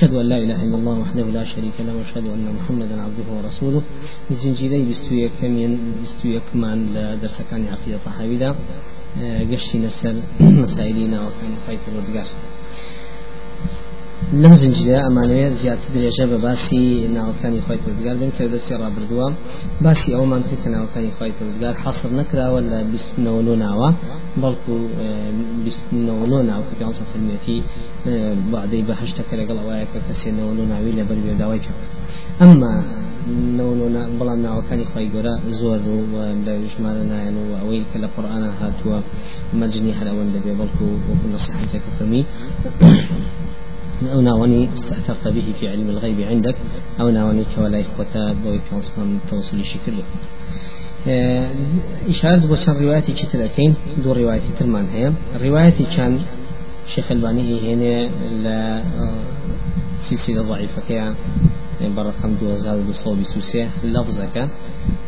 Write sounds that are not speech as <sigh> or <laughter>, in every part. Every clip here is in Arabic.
أشهد أن لا إله إلا الله وحده لا شريك له وأشهد أن محمدا عبده ورسوله. زنجيري بستوية كمين بستوية كمان لدرس كان عقيدة طحاويدا قشي نسل مسائلين وكان خيط الودقار لەم زنجیرە ئەمانەیە زیاتر درێژە بە باسی ناوەکانی خۆی پردگار بن کە دەستی ڕابردووە. باسی ئەومان کرد کە ناوەکانی خۆی پردگار حەسر نەکراوە لە بیستنەوە ناوە بەڵکو بیستنەوە ناو کە پێ فەرمێتی بعدەی بەهشتەکە لەگەڵ ئەوەیە کە کەسێنەوە ناوی لە بەر بێداوای کرد. ئەمما بەڵام ناوەکانی خی گەورە زۆر و لە ژمارە نایەن و ئەوەی کە لە قورآە هاتووە مەجنی هەرەوەن دەبێ بەڵکو وەکو نصیحەتەکە فەرمی أو ناوني استأثرت به في علم الغيب عندك أو ناوني كولا إخوتا بوي كونسكم توصلي شكل. إشارة بوشان روايتي كتلتين دو روايتي تلمان هي روايتي كان شيخ ألباني هنا لا سلسلة ضعيفة كيا. برقم دو صوبي سوسيه لفظك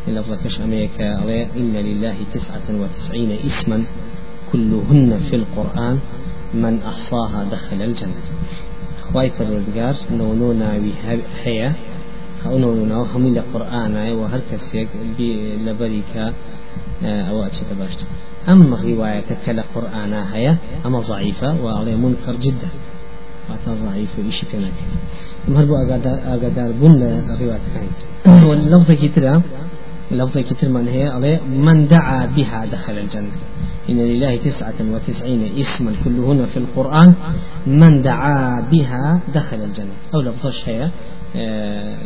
لفظك شاميك إن لله تسعة وتسعين اسما كلهن في القرآن من أحصاها دخل الجنة. خواي پروردگار نونو ناوي هيا أو نونو ناو همي لقرآن وهر كسيك لبريكا أو اتشت باشت. اما رواية كلا قرآن هيا أما ضعيفة وعليه منكر جدا. واتا ضعيف وإشي كناك؟ مهربو اقدار بن رواية كانت <coughs> واللفظة كتيرا لفظة كتير من هي من دعا بها دخل الجنة. إن لله تسعة وتسعين اسما كلهن في القرآن من دعا بها دخل الجنة. أو لفظة هي آه،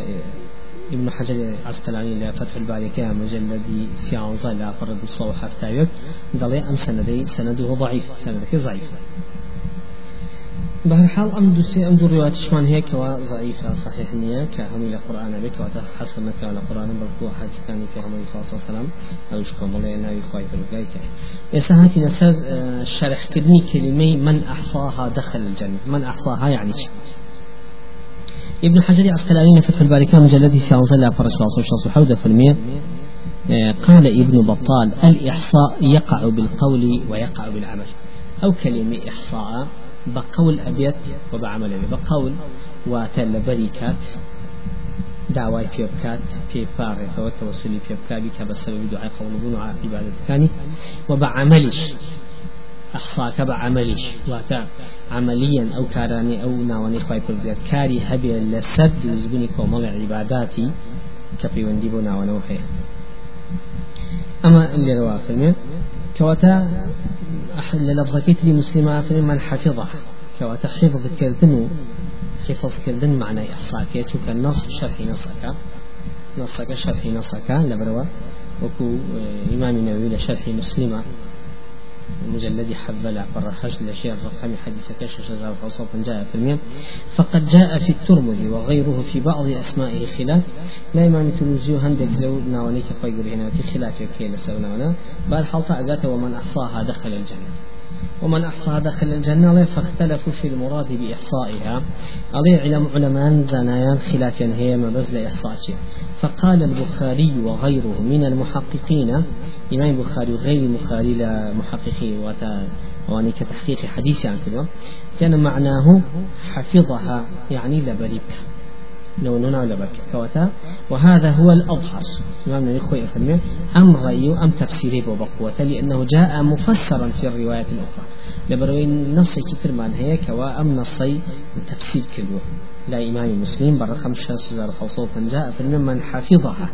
ابن حجر عسقلاني لا فتح الباري كان مجلد سيانزا لا فرد الصوحة حتى قال أم سندي سنده ضعيف سندك ضعيف. بهرحال أم دوسي أم دو روايات شمان هي كوا ضعيفة صحيح نية كهمي لقرآن بك وتا حسن مكة لقرآن بل حاجة ثاني في همي صلى الله عليه وسلم. أو شكم الله ناوي خواهي بالقاي كاي يسا نسر شرح كدني كلمة من أحصاها دخل الجنة. من أحصاها يعني شيء ابن حجر عسقلاني فتح الباري كان مجلد سيانزا لا فرش واصل شخص حوده في قال ابن بطال الإحصاء يقع بالقول ويقع بالعمل. أو كلمة إحصاء بقول أبيت وبعمل أبيت بقول واتل بريكات داوای پێ بکات پێ پاڕێتەوە تەوەسلی پێ بکات بیکە بە سەبەبی دوعای قەڵبوون و عیبادەتەکانی و بە عملیش ئەحساکە بە عملیش واتە عملیان ئەو کارانی ئەو ناوەنی خی پردێت کاری هەبێ لەسەر دروستبوونی کۆمەڵی عیباداتی کە پەیوەندی بۆ ناوەنەوە هەیە للفظكيت لي مسلمة من حفظها كواتا حفظ كردن حفظ كردن معنى إحصاء. كيتو كالنص شرح نصك. نصك شرح نصك. لبروا. وكو إمام نووي لشرح مسلمة. مجلد حبلع فرحش لشيء الرقم حديث كشش وصوف جاء في الميم فقد جاء في الترمذي وغيره في بعض أسمائه خلاف. لا إمام تلوزيو هندك لو ناوليك قيقر هنا في خلاف يكيل سونا بل حلطة أقاته ومن أحصاها دخل الجنة. ومن أحصى دخل الجنة فاختلفوا في المراد بإحصائها. علي علم علماء زنايان خلاف هي ما بزل إحصائها فقال البخاري وغيره من المحققين إمام البخاري وغير البخاري لمحققين وتا واني كتحقيق حديث عن كده. كان معناه حفظها يعني لبريك نونا ولا بك كوتا وهذا هو الأظهر إمام الإخوة يفهمون أم رأي أم تفسيري بقوة لأنه جاء مفسرا في الروايات الأخرى. لبروين نصي كتر من هي كوا أم نصي تفسير كله لا إمام مسلم برقم شاس زار جاء في من حفظها.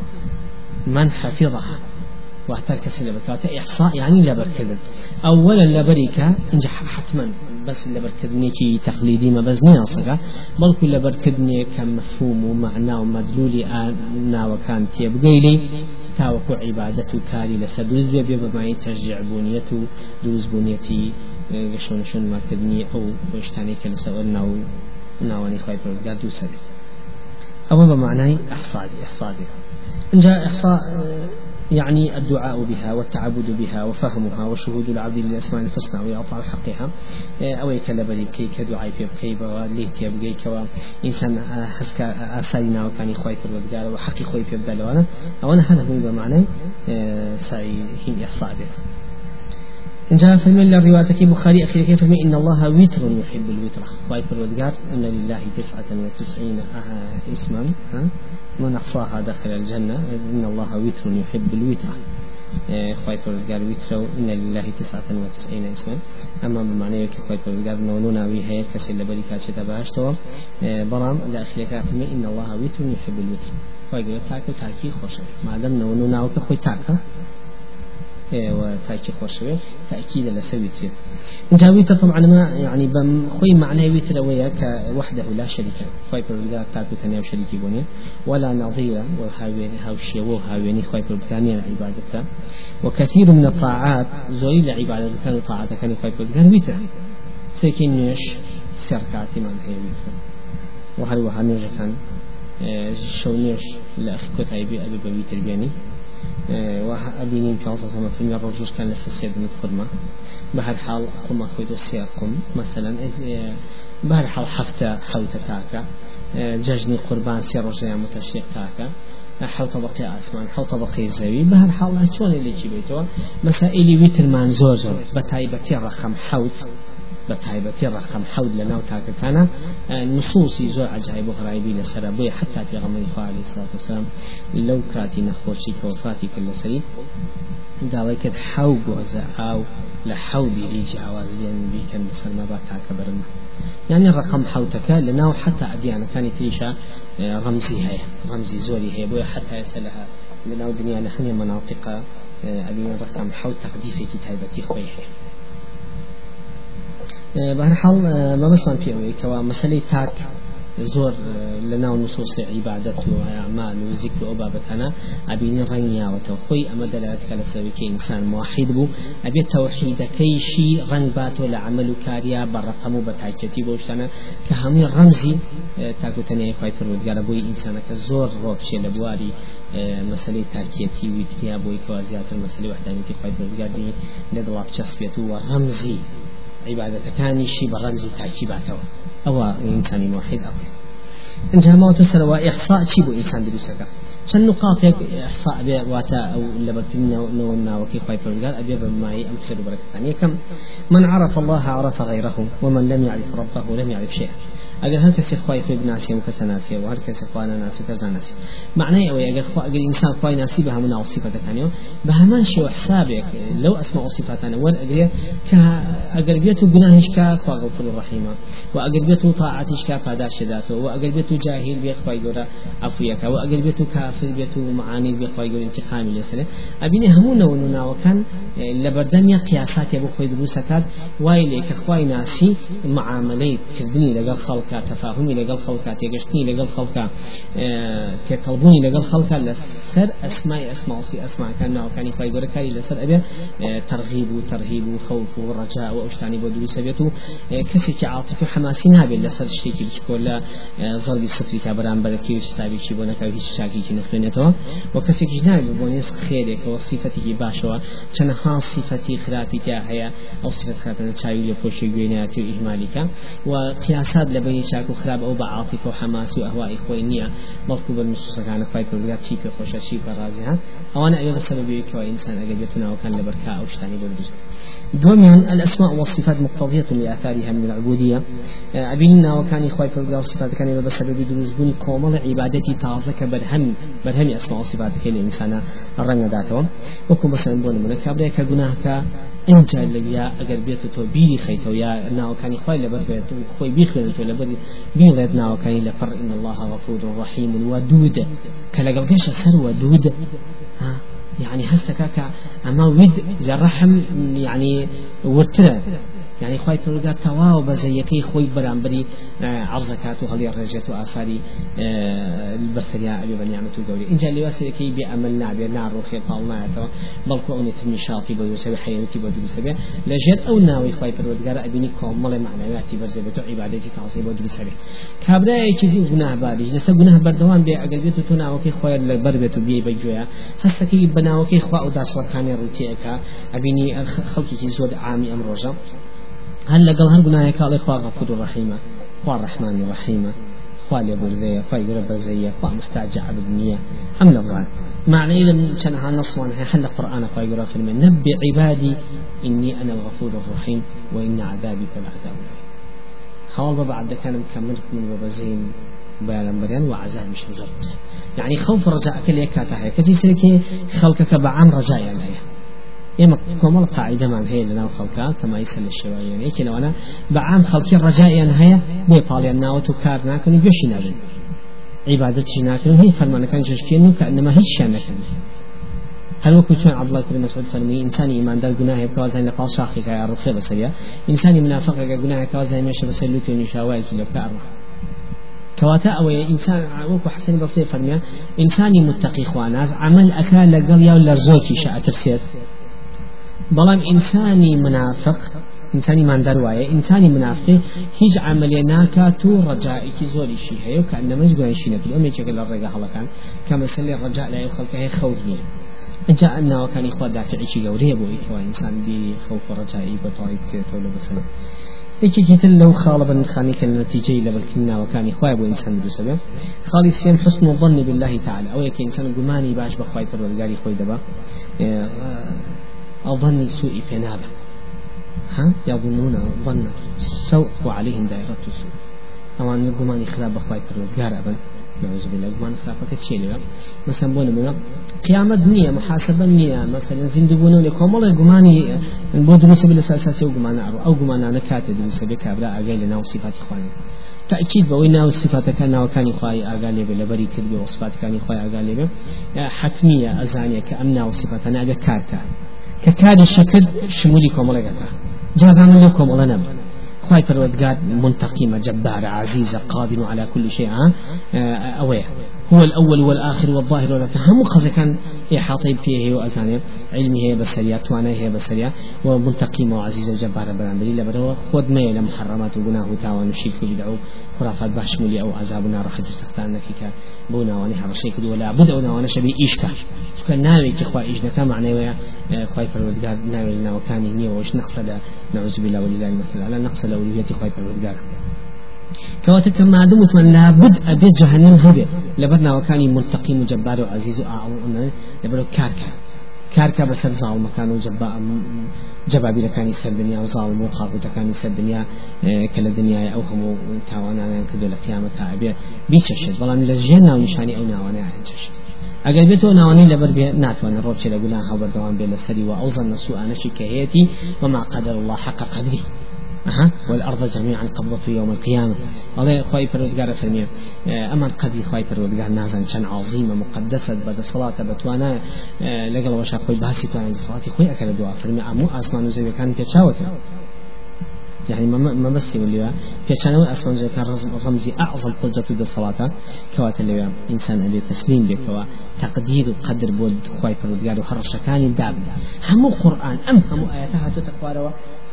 من حفظها. واتر كسي لبكاته. إحصاء يعني لبركذب أولا لبريكا انجح حتما. بس لبركذني كي تقليدي ما بزني أصلا بل كل لبركذني كمفهوم ومعنى ومدلول آنا وكان تيبقيلي تاوكو عبادة كاري لسدوز بيبي بما ترجع بنيته دوز بنيتي شون شون ما كدني أو وشتاني كنسوالنا و ناواني خواهي بردقار دو سبيل أو بمعنى إحصادي إحصادي. إن جاء إحصاء يعني الدعاء بها والتعبد بها وفهمها وشهود العبد للأسماء الحسنى وإعطاء حقها. أو يكلب كي كدعاء في بكي وليه تيبقي كوا. إنسان حسك أسالنا وكان يخوي في الوقت وحقي خوي في بدالوانا أو أنا هذا بمعنى سعي هي إحصاء إن جاء في من الرواية بخاري أخي كيف إن الله وتر يحب الوتر. خواي الودقار إن لله تسعة وتسعين اسما من أحصاها دخل الجنة. إن الله وتر يحب الوتر. خواي الودقار وتر إن لله تسعة وتسعين اسما. أما بمعنى كي خواي الودقار نونونا وهي كسر لبري كاشتا باشتوا. برام لأخي كيف إن الله وتر يحب الوتر. خواي تاكو تاكي خوشا ما دام نونونا وكخوي تاكا. وتاكي خوشوي تأكيد لسويتر جاويت طبعا ما يعني بم خوي معناه ويتر ويا كوحده لا شريك. خوي بالله تاكو تنيا شريك بني ولا نظير وهاويني هاوشي وهاويني خوي بالله عبادته وكثير من الطاعات زوي لعبادة كانوا طاعات كان خوي بالله ويتر. سيكين نيش سركاتي من هي ويتر. وهل وها نيش كان شو نيش لأخكت أبي أبي بويتر بياني. عصر سما في الرجوش كان لسه سيد من الخدمة بهر حال قم أخوي السياقم مثلا بهر حال حفتة حوتة تاكا. ججني قربان سير رجع متشيق تاكا. حو طبقي أسمان حو طبقي زوي. بهر حال شلون اللي جيبيتوا مسائل ويتر من زور زور. بتايبتي رقم حوت. بتايبتي رقم حود لنا وتاك كان نصوصي زور عجائب وغرائبي لسرا بوي حتى في غمر عليه الصلاة والسلام. لو كاتي نخوشي كوفاتي كل سري داوای کرد حو گۆزە ئاو لە حولی جیاواز بێن بیکەن بەسەرمە با تاکە برن يعني الرقم حوتك لناو حتى أديان كانت تريشا رمزي هي رمزي زوري هي بويا حتى يسألها لناو دنيا نحن مناطق أبي الرقم حوت تقديسي كتابتي خويه بهرحال ما بسمان في كوا مسألة تاك زور لنا نصوص عبادة وأعمال وذكر وبابتنا أبين رنيا وتوخي أما دلالتك لسبب إنسان موحد بو أبي التوحيد كي شي رنگ باتو لعمل كاريا برقمو بتاكتي بوشتنا كهمي رمزي تاكو تنيا خواي فرودگار بوي إنسان كزور روب شي لبواري مسألة تاكيتي ويتريا بوي كوازيات المسألة وحدانيتي خواي فرودگار دي لدواب چسبيتو ورمزي عبادەتەکانی شی بە ڕەمزی تاکیباتەوە ئەوە ئینسانی موحید ئەوە. انجا ما تسرى إحصاء شيء إنسان دروسك چەند نقاطێک إحصاء بێ واتە ئەو لەبەرتنەوە وكي خواهي فرقال أبي بماي أم خير بركتان يكم من عرف الله عرف غيره ومن لم يعرف ربه لم يعرف شيئا. اگر هر کسی خوای خوی بناسی و کس ناسی و هر کسی خوای ناسی کس ناسی معنی أو اگر خو اگر انسان خوای ناسی به همون صفات ثانية به همان شو حسابك لو اسماء صفات أنا ول اگر ك اگر بيتو گناهش کا خو غفور الرحيم و اگر بيتو طاعتش کا پاداش ذاته و اگر بيتو جاهل بي خوای ګورا عفویک و اگر بيتو کافر بيتو معانی بي خوای ګور انتقام لسنه ابینه همون ونونا وكان لبردم قياسات ابو خوي دروسكات وايلي كخواي ناسي معاملات كردني لقى خلق خەڵکە تەفاهمی لەگەڵ خەڵکە تێگەشتنی لەگەڵ خەڵکە تێکەڵبوونی لەگەڵ خەڵکە لەسەر ئەسمای ئەسماسی ئەسماکان ناوەکانی خی گەورەکاری لەسەر ئەبێ تەرغیب و تەرهیب و خەوف و ڕجا و ئەوشتانی بۆ دروست بێت و کەسێکی عاطف و حماسی نابێت لەسەر شتێکی بچکۆ لە زەڵبی سفری کا بەرامبەرەکەی ساویی بۆ نەکە هیچ شاکێکی نخوێنێتەوە و کەسێکی نابێت بۆ نێز خێرێکەوە سیفەتێکی باشەوە. چەنەها سیفەتی خراپی تا هەیە ئەو سیفەت خراپە چاوی لە پۆشی گوێنەتی و ئیهمالیکە. و قیاسات لە بینی چاک و خراپ ئەو بە عاطف و حماسی و ئەهوای خۆی نییە بەڵکو بە نوسەکانە خی پرگات چی پێ خۆشە چی پەڕازی ها. ئەوانە ئەوێ بەسەبەبەوەی ئینسان ئەگەر بێت ناوەکان لە بەرکا ئەو شتانی بۆ دروست دوميا الأسماء والصفات مقتضية لآثارها من العبودية أبينا وكان إخوة فرقا وصفات كان بسبب دروزبون كومل عبادتي تازك برهم برهم أسماء وصفات كان الإنسان الرنگ داتهم وكم مثلا بون منك أبريك گناهك اینجا لیا اگر بیت تو بیری خیتو یا ناو کانی خوای لبر بیت خوای بی خیر تو لبر بیلت ناو کانی لفر إن الله غفور رحيم ودود كلا قبل سر ودود. ها؟ يعني هستك أما ود للرحم يعني ورتنا يعني خوي فرقا تواو بزيكي خوي برامبري عرزكات وهلي الرجات وآثاري البصرية أبي بني عمة القولي إن جاء لواسركي بأملنا بنا روخي طالنا بلكو أوني تنشاطي بيوسبي حياتي بدوسبي لجد أو ناوي خوي فرقا أبيني كومل معنوياتي برزبتو عبادتي تعصيب بدوسبي كابدا يكي گناه باري جسا گناه بردوان بي أقل بيتو تناوكي خوي لبربتو بي بجويا هستكي بناوكي خوا أو داسوكاني روتيكا أبيني خلقي زود عامي أم هل لقل هر قناية قال إخوة غفور رحيمة خوا الرحمن الرحيمة خوا لبرذية خوا يقول برزية خوا محتاج عبد نية أم لفظان. معنى إذا كان ها نص حل القرآن خوا يقول في نبي عبادي إني أنا الغفور الرحيم وإن عذابي فالعذاب حاول بعد كان مكمل من وبزين بيان بريان وعذاب مش مجرد. يعني خوف رجاء كل يكاتا هي كتي سلكي خلقك بعام رجاء يعني ئێمە کۆمەڵ قاعدەمان هەیە لەناو خەڵکە کەمایسە لە شێوایە یەکی لەوانە بەعام خەڵکی ڕجایان هەیە بۆی پاڵیان ناوەت و کار ناکەن و گوێشی نابن عیبادەتی ناکەن هی فەرمانەکان ششکێن و کە ئەنەما هیچ شیان نەکەن هل وكو چون عبد الله بن مسعود فرمي انساني إيمان دار گناه كوازين لقال شاخي كا رخي بسريا. انساني منافق گناه كوازين مش بس لوتي نشاوي كيلو كارو كواتا أو إنسان وكو حسن بصير فرمي انساني متقي خواناز عمل اكال لقل يا ولا زوكي شاء تفسير. بەڵام ئینسانی منافق ئینسانی ماندار وایە ئینسانی منافقی هیچ عملیە ناکات و ڕجائێکی زۆریشی هەیە و کە ئەندەمەش گوێنشی نەکرد ئەمە یەکێکە لە ڕێگە هەڵەکان کە مەسلێ ڕجاء لای خەڵکە هەیە خەوت نییە ئەجا ناوەکانی خوا دافعێکی گەورەیە بۆ ئیکەوە ئینسان بیری خەوف و ڕجایی بەتەواوی بکرێتەوە لە بسنە یەکێکی تر لەو خاڵە بەندخانی کە نەتیجەی لە بەرکردن ناوەکانی خوای بۆ ئینسان دووسەبێ خاڵی سێم حسن الظن بالله تعالى ئەو یەکە ئینسان گومانی باش بەخوای پەروەردگاری خۆی دەبا ظن سوء فنابه ها؟ يظنون ظن السوء وعليهم دائرة السوء. أوان نقومان خراب بخواي پروردگار أبن نعوذ بالله. قومان خرافة تشيلي مثلا بونا منا قيامة دنيا محاسبة نية مثلا زندبونا لكم الله قماني بود نسب الأساسي وقمان أرو. أو قمان أنا كاتب نسب كابلا أقايل لنا وصفات إخواني تأكيد بوي ناو صفات كان ناو كان إخوائي أقال لي لبري كذب وصفات كان إخوائي أقال لي حتمية أزانية كأمنا وصفات أنا أقا كارتا ككاد شكل شمولي كوملغتا جابا من كوملا نب خواي پروردگار منتقمة جبارة عزيزة قادر على كل شيء أويه هو الأول والآخر والظاهر والآخر هم كان إحاطي فيه وأزانه علمه هي بسرية توانه هي بسرية. ومنتقمة وعزيزة جبارة بران بليل بدو خود ما إلى محرمات وقناه تاوان وشيك بدعو خرافات باشمولي أو عذابنا راح تستخدان لك بونا واني حرشي كدو ولا بد أو وأنا شبي إيشكا كان ناوي كخوا إيش نتا معنى ويا خواي فرودگار ناوي لنا وكان نيو وش نقصد؟ نعوذ بالله ولله المثل. على نقصد أولوية خواي فرودگار كواتا كما دمت من لابد أبي جهنم هبه لبرنا وكاني منتقم وجبار وعزيز وأعون لبرو كاركا. كاركا بسر ظالم مكان وجبا جبابي لكاني سر دنيا وظالم وقابو تكاني سر دنيا كلا دنيا أو هم تاوانا كدو لقيامة أبي بيششد بلان لجينا ونشاني أو ناوانا عنششد اگر بيتو ناواني لبر بي ناتوان الروتش لقولا هاو بردوان بي لسري وأوزن نسوء نشي كهيتي وما قدر الله حق قدره أها. والأرض جميعا قبضته يوم القيامة. الله خواي فرودقار فرمي أما قدي خواي فرودقار نازن كان عظيمة مقدسة بعد صلاة بتوانا لقل وشا خوي باسي توانا صلاة خوي أكل دعاء فرمي أمو أسمان وزي كان بيتشاوته يعني ما بس اللي في كان أسمان زي كان رمزي أعظم قدرة في الصلاة كوات اللي إنسان اللي تسليم بك تقدير وقدر بود خواي فرودقار وخرش كان داب هم قرآن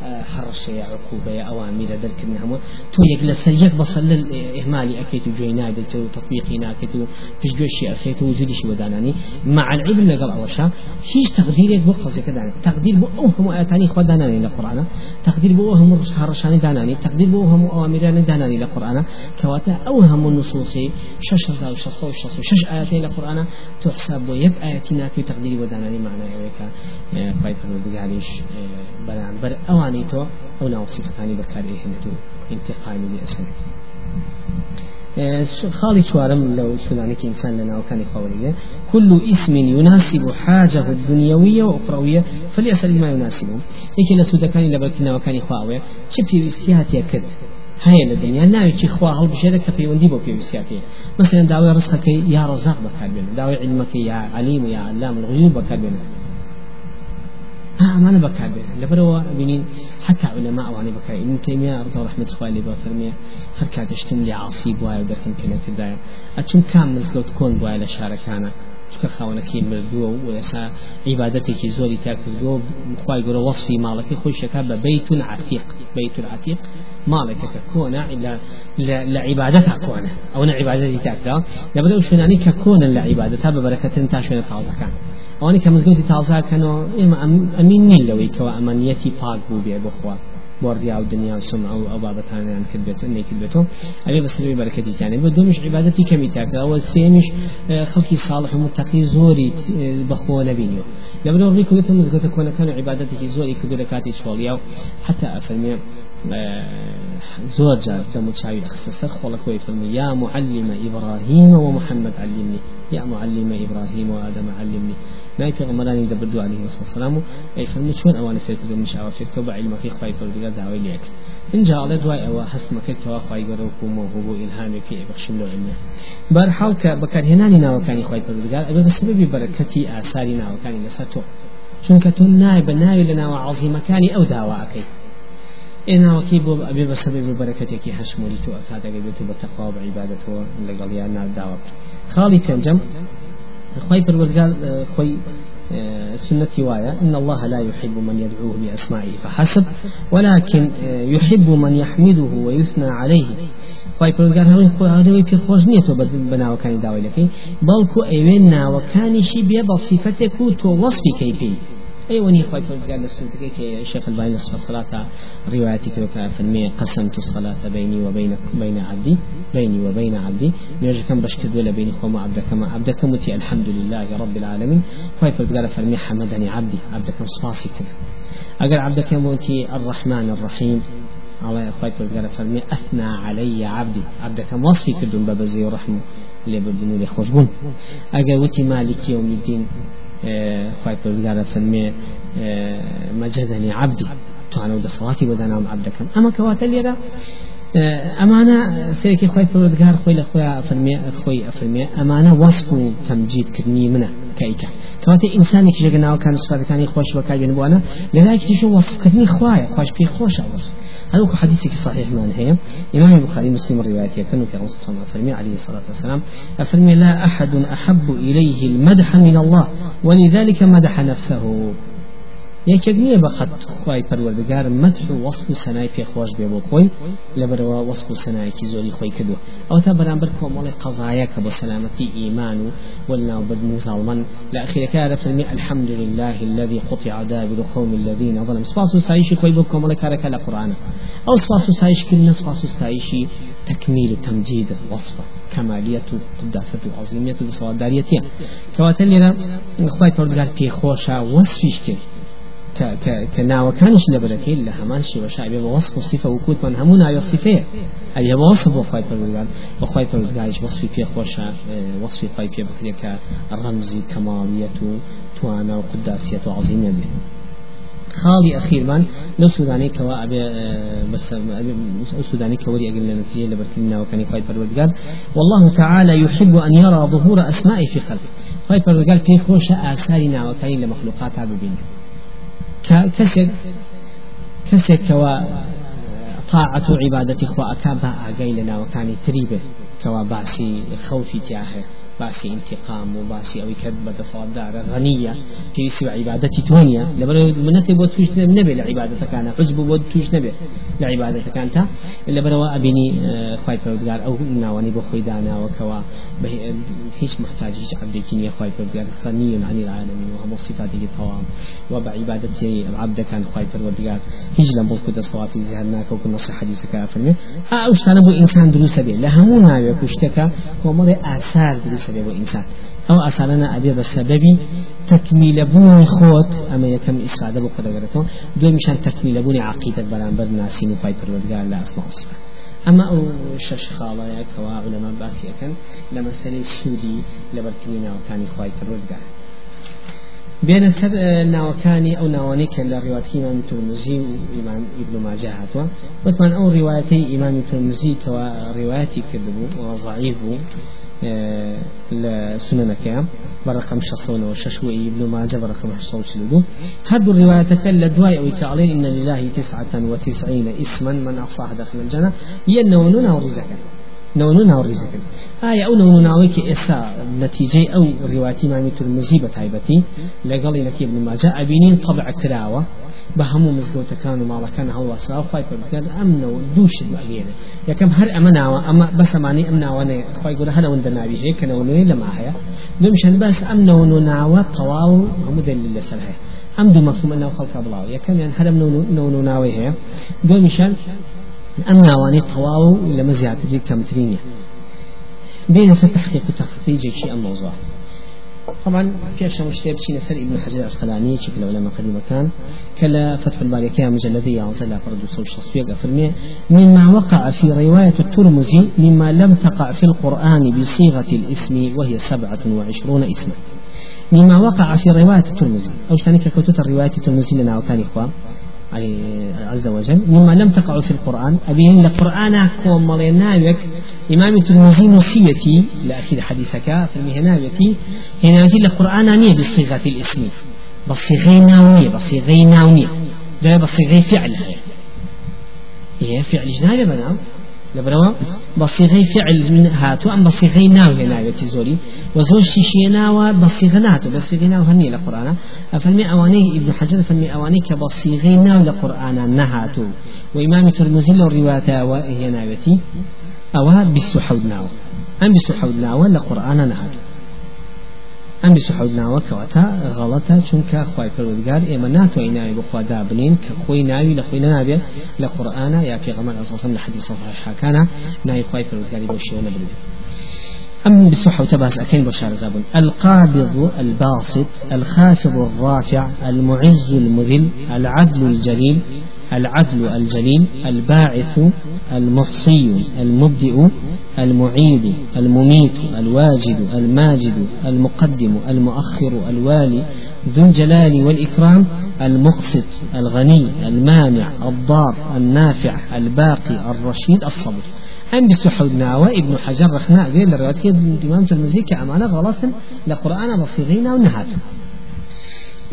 أم هم آياتها تتقوى حرشة عقوبة أوامر دركن هم تو يجلس يك بصل الإهمال أكيد جوينا دلتو تطبيقنا أكيد فيش جوشي أكيد وجودي شي وداناني مع العلم لقال أوشا هيش تقدير يك بقص كذا تقدير بأوهم آياتاني خد داناني للقرآن تقدير بأوهم حرشاني داناني. تقدير بأوهم أوامراني داناني للقرآن كواتا أوهم النصوص شش هزار شش وشش شش آياتين للقرآن تحسب يك آياتنا في تقدير وداناني معناه ويك خايف بقاليش بلان بر أوان تواني تو أو ناو صفتاني بكاري هنتو انتقامي لأسنك خالي شوارم لو سودانيك إنسان لنا وكان قولية كل اسم يناسب حاجة الدنيوية وأخروية فليسأل بما يناسبه. يكي لسودكاني لبركنا وكان خواوية شبه بسيهات يكد هەیە لە دنیا ناوێکی خوا هەڵبژێرە کە پەیوەندی بۆ پێویستیاکەی مثلا داوای ڕزقەکەی یا ڕزاق بەکاربێن داوای علمەکەی یا علیم و یا علام الغیوب بەکاربێن أمانة بكابر لبروا بنين حتى علماء واني بكا ابن تيمية رضي رحمة خوالي بفرمية هر كاتشتم لي عصي بواي ودركم كنا تدايا أتم كام مزلو تكون بواي لشاركانا چکە خاونەکەی مردووە و ئێسا عیباەتێکی زۆری تاکردووە خی گەۆ وەصفی ماڵەکەی خۆی شەکە بە بیتون عتیق. عتیق ماڵێکەکە کۆنا لە عیباەتا کۆنە. ئەو نە عیباەتی تاکرا لەبەر ئەو شوێنانی کە کۆنە لە عیباەتا بە بەرەکەتن تا شوێنە تاوزەکان ئەوانی کە مزگەوتی تازاکەنەوە ئێمە ئەمین نیل لەوەی کەەوە ئەمەنیەتی پاک بوو بێ بخوا. بورديا والدنيا والسمعة وأبابة كان كذبته إني كذبته أبي بس لي بركتي يعني بدونش عبادتي كم يتاكل أول سيمش آه، خلقي صالح ومتقي زوري آه، بخو نبينيو لما نوريكم مثل مزقة كون كانوا عبادتي زوري كدولة كاتي شغاليا حتى أفرمي زور جار كمتشاوي أخسسر خلق ويفرمي يا معلم إبراهيم ومحمد علمني يا معلم إبراهيم وآدم علمني. ناي في غمراني دبردو عليه والسلام. أي فرمي شون أوان فيك من شعر فيك توبع علمك إخوائي فردقاء دعوي ليك. إن جاء على دواء أو حسمك كواخوائي قروكو موهوبو إلهامي في بخشم له علمه. بار حالك بكار هناني ناو كان إخوائي فردقاء أبي بسبب بركتي آثاري ناو كان لساتو چونکە تۆ نای بە ناوی لە ناوە عظیمەکانی ئەو داواکەی ئەبێ بە سەبێ بۆ بەرەکەتێکی هەشمولی تو ئەکاتەگە بێت بە تەخوا بە عیبادەتەوە لەگەڵ یان ناداوە خاڵی پێنجەم خۆی پروەردگار خۆی سنتي وايا إن الله لا يحب من يدعوه بأسمائه فحسب ولكن يحب من يحمده ويثنى عليه. خی پرگار هەڵی خۆی پێ خۆش نییە تۆ بە ناوەکانی داوای لەکەی بەڵکو ئەوێ ناوەکانیشی بێ بە صفەتێک و تۆ وەصفی کەی أي وني خايف قال لسنتك الشيخ الباني نصف الصلاة روايتك وكافرمي قسمت الصلاة بيني وبين بين عبدي بيني وبين عبدي. نرجع كم بشكد ولا بيني خوما عبدك ما عبدك متي الحمد لله رب العالمين. خايف قال فرمي حمدني عبدي عبدك صفاسي كذا أقول عبدك متي الرحمن الرحيم. الله أخوي قال فرمي أثنى علي عبدي. عبدك وصفي كدن ببزي ورحمه اللي بدنو لي خوشبون أجا وتي مالك يوم الدين. خواهي پروردگار فرمي مجدني عبدي. تعالوا دصلاتي ودنام عبدكم أما كواتل يدا ئەمانە سێکی خۆی پرۆدگار خۆی لە خۆی ئەفرمێ خۆی ئەفرمێ ئەمانە وەسف و تەمجیدکردنی منە کەیکە کەواتە ئینسانێکی ژەگە ناوکان سوپاتەکانی خۆش بەکارێن بووانە لەلایەکیش وەسفکردنی خوایە خوش پێی خۆشە هو حديث صحيح من هي إمام البخاري مسلم الرواية يكن في رسول الله عليه الصلاة والسلام أفرمي لا أحد أحب إليه المدح من الله ولذلك مدح نفسه. یەکێک نییە بە خەت خی پەروەردگار مەتح و وەسف و سەنای پێخۆش بێ بۆ خۆی لەبەرەوە وەسف و سەنایەکی زۆری خۆی کردو ئەو تا بەرامبەر کۆمەڵی قەزایە کە بۆ سەلامەتی ئیمان و والناو بد مسلمان لە ئەخیرەکە فەرمی الحمد لله الذي قطع دابر قوم الذين ظلموا سپاس و سایشی خۆی بۆ کۆمەڵی کارەکە لە قورآنە ئەو سپاس و سایشکردن سپاس و سایشی تكميل تمجيد وصفة كمالية قداسة وعظيمية وصوادارية كواتل لنا خواهي پردگار پی خوشا وصفیش کرد. كناوكانش لبركي إلا همان شي وشعبي وصف الصفة وكود من همون على الصفة أي وصف وخاي پروردگار وخاي پروردگارش وصفي في خوشا وصفي خاي في بكريك رمزي كمالية توانا وقداسية وعظيمية به خالي أخير من لو سوداني كوا أبي بس أبي سوداني كوري أجل النتيجة لبركنا وكان يخاي پروردگار والله تعالى يحب أن يرى ظهور أسمائه في خلق خاي پروردگار في خوش آثارنا كسك كسك كوا طاعة عبادة إخوة أكابها أقايلنا وكان تريبه كوا بأسي خوفي تياهه باسي انتقام وباسي أو كذبة صادارة غنية في سوى عبادتي تونيا لبرو منتي بود توش نبي لعبادة كان. عجب بود توش نبي لعبادة كانت. لبرو أبني خواي پرودگار أو ناواني بخوي دانا وكوا. هيش محتاج هيش عبدك يا خواي پرودگار غني عن العالمين. وهم صفاته الطوام. وبعبادتي عبد كان خواي پرودگار هيش لم بلقد الصوات زهرناك وكنا صحة حديثك أفرمي أوش تنبو إنسان دروس به لهمونا يكشتك ومر آثار به إنسان. أو أصلنا أبي بسبب تكميل بون خوت أما يكم إسعادة بقدرته دو مشان تكميل بون عقيدة برانبر ناسين وفاي پروردگار لا أسماء وصفات أما أو شش خالة كوا علماء باسية كان لما سنة سودي لبركنينا وكان إخوائي پروردگار. بين سر ناوكاني أو ناواني كلا رواية إمام الترمذي وإمام ابن ماجه هاتوا وثمان أو روايتي إمام الترمذي كوا روايتي كذبوا وضعيف لسننك برقم شصون وشش ابن ماجه برقم شصون شلدو هاد الرواية دواي أو تعالين إن لله تسعة وتسعين اسما من أصاح داخل الجنة. ينونون ورزقا نونو ناو ڕیزەکە ئایا ئەو نونو ناوەیەکی ئێستا نەتیجەی ئەو ڕیواتی مامی ترمزی بە تایبەتی لەگەڵی نەکی ابن ماجە ئەبینین طبع کراوە بە هەموو مزگەوتەکان و ماڵەکان هەڵوەسا خی پرکرد ئەمنەوە دووشت بەگەێنێ یەکەم هەر ئەمە ناوە ئەمە بەسەمانی ئەم ناوانەیە خی گورە هەر ئەوەندە ناوی هەیە کە نەوەنوێ لەما هەیە دومشەن بەس ئەم نەوەن و ناوە تەواو هەموو دلیل لەسەر هەیە ئەم دوو مەفهومە ناو خەڵکە بڵاو یەکەمیان هەرم نەوەن و ناوی هەیە دومیشان ئەم ناوانەی تەواو لەمە زیاتری کەمترینە بين تحقيق تخريج شيء الموضوع طبعا في أشياء مشتبه بشيء نسأل ابن حجر العسقلاني شكل علماء قديم كان كلا فتح الباري كان مجلدية وصلى فرد صوت تصفيق فرمي مما وقع في رواية الترمذي مما لم تقع في القرآن بصيغة الاسم وهي سبعة وعشرون اسما. مما وقع في رواية الترمذي. أو ثاني كتوت الرواية الترمذي لنا وكان إخوان؟ عز وجل مما لم تقع في القرآن. أبين القرآن كوم ماليناوك إمام الترمذي نصيتي لأخير حديثك في المهناويتي هنا القرآن نية بصيغة الاسم. بصيغة ناونية بصيغة ناونية ده بصيغة فعل. هي فعل جناية بنام. لبروا بصيغي فعل من هاتو أم بصيغي ناو هنا زوري وزوج شيشي ناو بصيغ ناتو بصيغي ناو هني لقرآن فالمي أواني ابن حجر فالمي أواني كبصيغي ناو لقرآن نهاتو وإمام ترمزي له الرواية وهي ناوتي أو بسحود ناو أم بسحود ناو لقرآن نهاتو ئەم سحود ناوە کەواتە غەڵەتە چونکە خی پەروەگار ئێمە ناتوانین ناوی بخوا دابنین کە خۆی ناوی لە خۆی نابێ لە قورآانە یا پێغەمە ئەساسم لە حدیث صحیحەکانە ناوی خی پەروەگاری بۆ شێوە نەبرێت. أم بالصحة وتباس أكين بشار زابون القابض الباسط الخافض الرافع المعز المذل العدل الجليل العدل الجليل الباعث المحصي المبدئ المعيد المميت الواجد الماجد المقدم المؤخر الوالي ذو الجلال والإكرام المقسط الغني المانع الضار النافع الباقي الرشيد الصبر. أم بسحود ناوى ابن حجر رخناء غير لرواية الإمام الترمذي كأمانة غلط لقرآن بصيغين ونهاته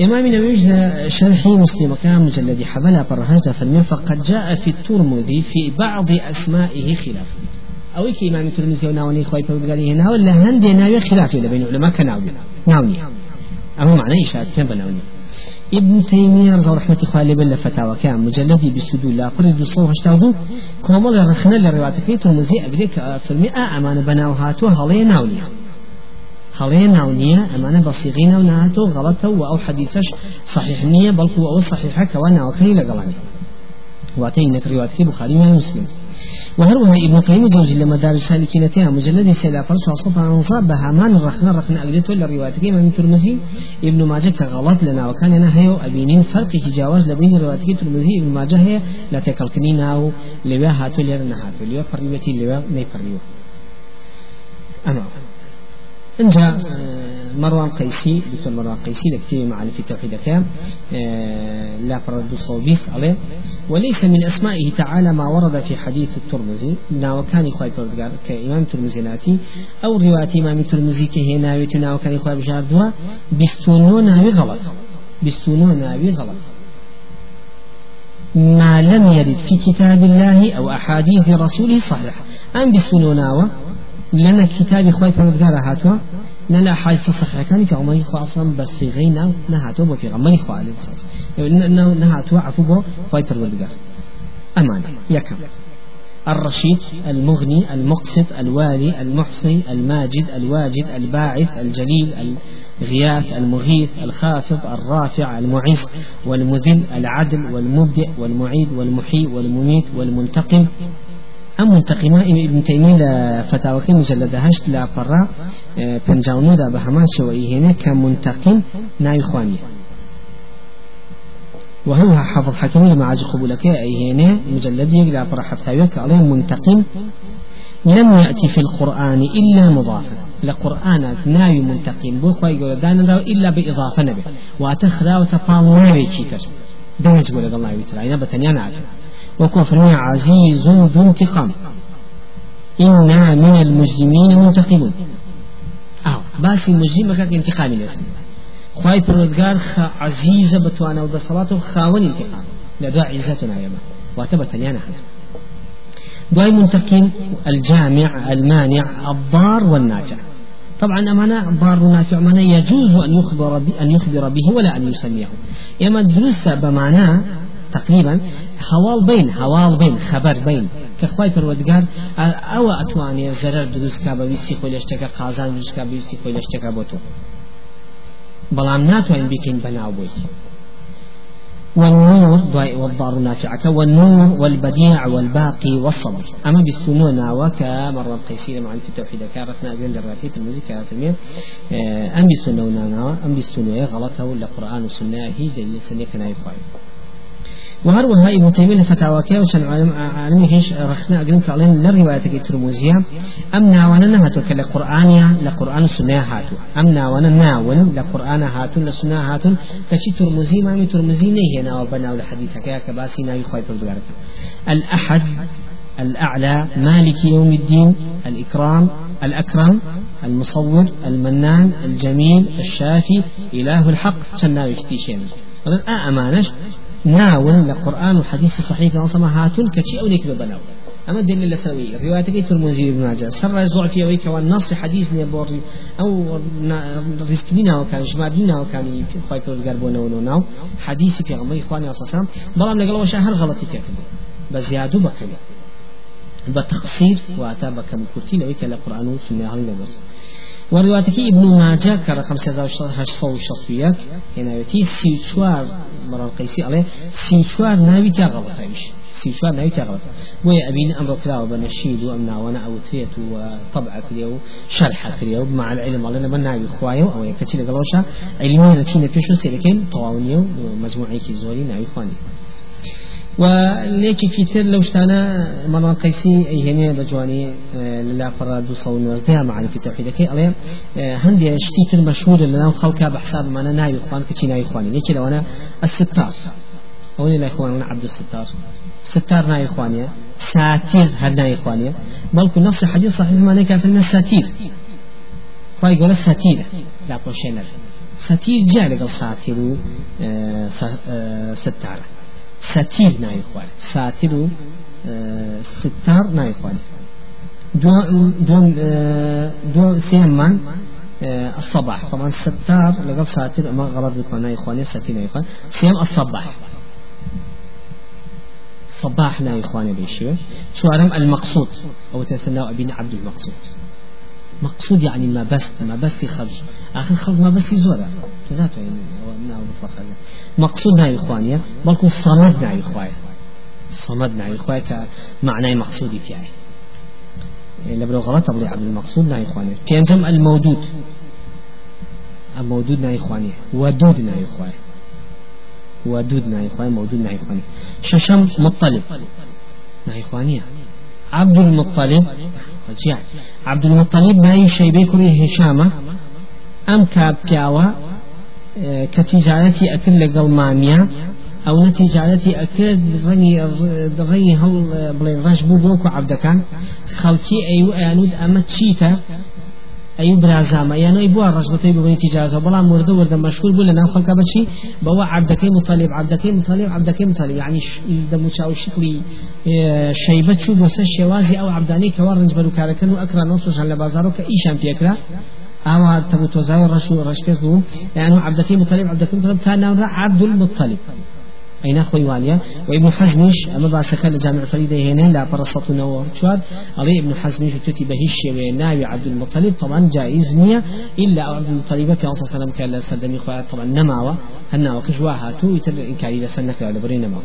إمام نووي شرح مسلم كان مجلد حبلا برهاجة فالمن فقد جاء في الترمذي في بعض أسمائه خلاف. أو كي إمام الترمذي وناوني خوي فرقالي هنا ولا هندي ناوي خلاف بين علماء كناوي ناوني. أما معنى إشارة كان بناوني ابن تيمية رضي رحمة خالي بل فتاوى كان مجلد بسدو لا قرد صوه اشتاغو كومل رخنا لرواية ترمذي أبريك في المئة أمان بناو هاتو هلي ناوني. هەڵەیە ناو نییە ئەمانە بەسیغی ناو نهاتۆ غەڵەتە و ئەو حەدیسەش صحیح نییە بەڵکو ئەوە صحیحەکەەوە ناوەکەی إنك روايتك بخاري من مسلم. وهروها ابن قيم زوج لما دار السالكينتها مجلد سيلا فرس وصف عن صاب هامان رخنا رخنا أجلته ولا روايتك من ترمزي ابن ماجه كغلط لنا وكان أنا هيو أبينين فرق تجاوز لبين روايتك ترمزي ابن ماجه هي لا تكلكنين أو لوا هاتو لنا هاتو لوا فريوتي لوا ما يفريو أما انجا آه، مروان قيسي دكتور مروان قيسي لكتير معنا في توحيد كام آه، لا فرد صوبيس عليه. وليس من أسمائه تعالى ما ورد في حديث الترمذي نا وكان يخاي بردقار كإمام ترمذي ناتي أو رواية إمام الترمذي كهي ناوي نا وكان يخاي بجار دوا بستونو ناوي غلط. بستونو ناوي غلط. ما لم يرد في كتاب الله أو أحاديث رسوله صحيح أم بستونو ناوي لنا كتابي خوي فرمودگار هاتوا. نلا حادثة صحيحة كان في عمري خاصا بس غينا نهاتوا بو في عمري خو عليه الصلاة نهاتوا عفو بو خوي فرمودگار أمان. يكم الرشيد المغني المقسط الوالي المحصي الماجد الواجد الباعث الجليل الغياث المغيث الخافض الرافع المعز والمذل العدل والمبدئ والمعيد والمحيي والمميت والمنتقم أم منتقمة؟ ابن تيمية فتاوكي مجلد هشت لا فرا پنجاونو دا بهمان شوئي هنا كمنتقم ناي خواني وهو حافظ حكمي مع قبولك أي هنا مجلد يقرأ فرا حفتاوك عليه منتقم لم يأتي في القرآن إلا مضافا. لقرآن ناوي منتقم بو يقول دانا إلا بإضافة نبي واتخذا وتفاضل ناوي كيتر دمج قول الله يترى بتنيان وكفرنا عزيز ذو انتقام. إنا من المجرمين منتقمون أو باسي مجرم كان انتقام لازم خواهي پروردگار خ عزيزة بتوانا ودا صلاة خاون انتقام. لدعا عزتنا يما واتبت يانا حدا دواي منتقين الجامع المانع الضار والنافع طبعا أمانة ضار نافع معناه يجوز أن يخبر أن يخبر به ولا أن يسميه. إما درست بمعنى تقريبا هوال بين هوال بين خبر بين. كخواي پروردگار أو اتواني زرر دروس كابا ويسي خوي لشتكا قازان دروس كابا ويسي خوي لشتكا بوتو بلام ناتوين بكين بناو بوي والنور ضاي والضار نافعك والنور والبديع والباقي والصبر. أما بالسنون وكا مرة قيسير مع في التوحيد كارثنا أجل دراتيت الموسيقى في أم بالسنون أم بالسنون غلطه ولا قرآن وسنة هي دليل سنة كنا يفعل وهروها ابن تيمية فتاوى كي وشان عالم عالم هيش رخنا أقلم كعلم للرواية الترمذية أم ناوانا نهاتو كالقرآن لقرآن السنة هاتو. أم ناوانا ناون لقرآن هاتو لسنة هاتو. كشي ترمذي ما ترمذي نيه ناو بنا الحديث كيا كباسي ناوي خواي بردقارك الأحد الأعلى مالك يوم الدين الإكرام الأكرم المصور المنان الجميل الشافي إله الحق. سناوي كتيشين أمانش. ناول لقرآن وحديث صحيح نصما هاتون كشي أو نكبة بناو أما الدليل الثاني رواية ترمذي بن ماجه. سر زوع في أويك والنص حديث نبوري أو رزقنا وكان جمادنا وكان. في خايف القربون ونوناو حديث في عمر إخواني أصلا بلام نقول وش هل غلطي تكذب. بزيادة بكم بتقصير وأتى بكم كرتين أويك القرآن وسنة هل بس وروايتك ابن ماجه كرقم 1861 هنا يتي سيشوار مرة القيسي عليه سيشوار ناوي تا غلط إيش سيشوار ناوي تا غلط ويا ابين أمر كلاو بنشيد وامنا وأنا أو تريت وطبع كريو شرح كريو مع العلم على من ناوي خوايو أو يكتشي لقلوشا علمي نتشينا بيشو سيلكين طواونيو مجموعي كي زوري ناوي خواني وليك كتير لو اشتانا مرة قيسي هنا بجواني آه، للا فراد وصول نرزدها معنا في توحيد كي عليه هندي اشتيتر مشهور لنا خلقها بحساب ما أنا ناي إخوان كتي ناي إخواني ليك لو أنا الستار أولي لا إخوان أنا عبد الستار. ستار ناي إخواني ساتير هر ناي إخواني بل نص حديث صحيح ما نكا في ساتير فاي يقول ساتير لا بوشينر ساتير جاء لقل ساتير آه، آه، ستار. ستير ناي خوان ساتر و ستار ناي خوان دو دو دو سيمان الصباح. طبعا ستار لقب ساتر ما غلط بكون ناي خوان ستير ناي خوان سيام الصباح. صباح ناي خوان بيشيو شو المقصود. أو تسنى ابن عبد المقصود مقصود يعني ما بس ما بس خرج آخر خرج ما بس زورا تناتو يعني مقصود ناي إخوانيا بلكو صمد ناي إخوانيا صمد ناي إخوانيا كمعنى مقصودي تاعي لبرو غلط أبو عبد المقصود ناي إخوانيا كينجم الموجود الموجود ناي إخوانيا ودود ناي إخوانيا ودود ناي إخوانيا موجود ناي إخوانيا ششم مطلب. ناي إخوانيا عبد المطلب. رجع عبد المطلب ما شيء بيكري هشامة. أم كاب كتجارتي أكل لقل ماميا أو نتيجارتي أكل رغي هل بلي رجبو بوكو عبد كان خلتي أيو أنود أما تشيتا أي برازام يعني أي بوا رجبتي بغني تجارة بلا مرد ورد مشهور بولا نام خلق بشي بوا عبدك مطالب عبدك مطالب عبدك مطالب. يعني دم شاو شكلي آه، شيبة شو بس شوازي أو عبداني كوارنج بلو كاركن وأكرا نصوص على بازارو كإيشان بيكرا. أو تبو توزاو رشكز دو يعني عبدك مطالب عبدك مطالب كان عبد المطلب. أين أخوي واليا؟ وابن حزمش أما بعد سكال جامع فريدة هنا لا برصت نور شواد علي ابن حزمش تتي بهش ناوي عبد المطلب طبعا جائز نية. إلا عبد المطلب في أنصار سلام كان سدني خوات طبعا نماوة هنا وقش واهاتو يتر إنكاري لسنك على برين نما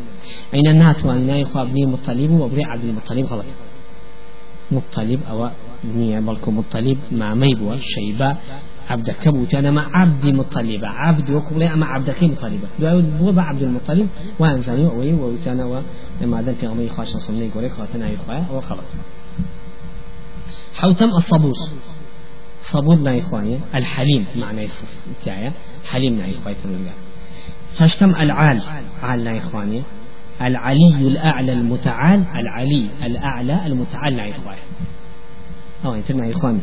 أين النات وأن يخوا ابن مطلب؟ وابن عبد المطلب غلط. مطلب أو نية بلكم مطلب مع ميبوة شيبة عبدك بوتانا مع عبد مطلبة. عبد وقبل أما عبدك مطلبة. هو عبد المطلب وأنزاني وأوي ووتانا وما في غمي خاشا صمني قولي خاتنا يخويا وخلط حوتم الصبور صبور نا إخواني الحليم معنى تاعي حليم نا إخواني تنويا هشتم العال عال نا إخواني. العلي الأعلى المتعال العلي الأعلى المتعال نا إخواني أو أنت نا إخواني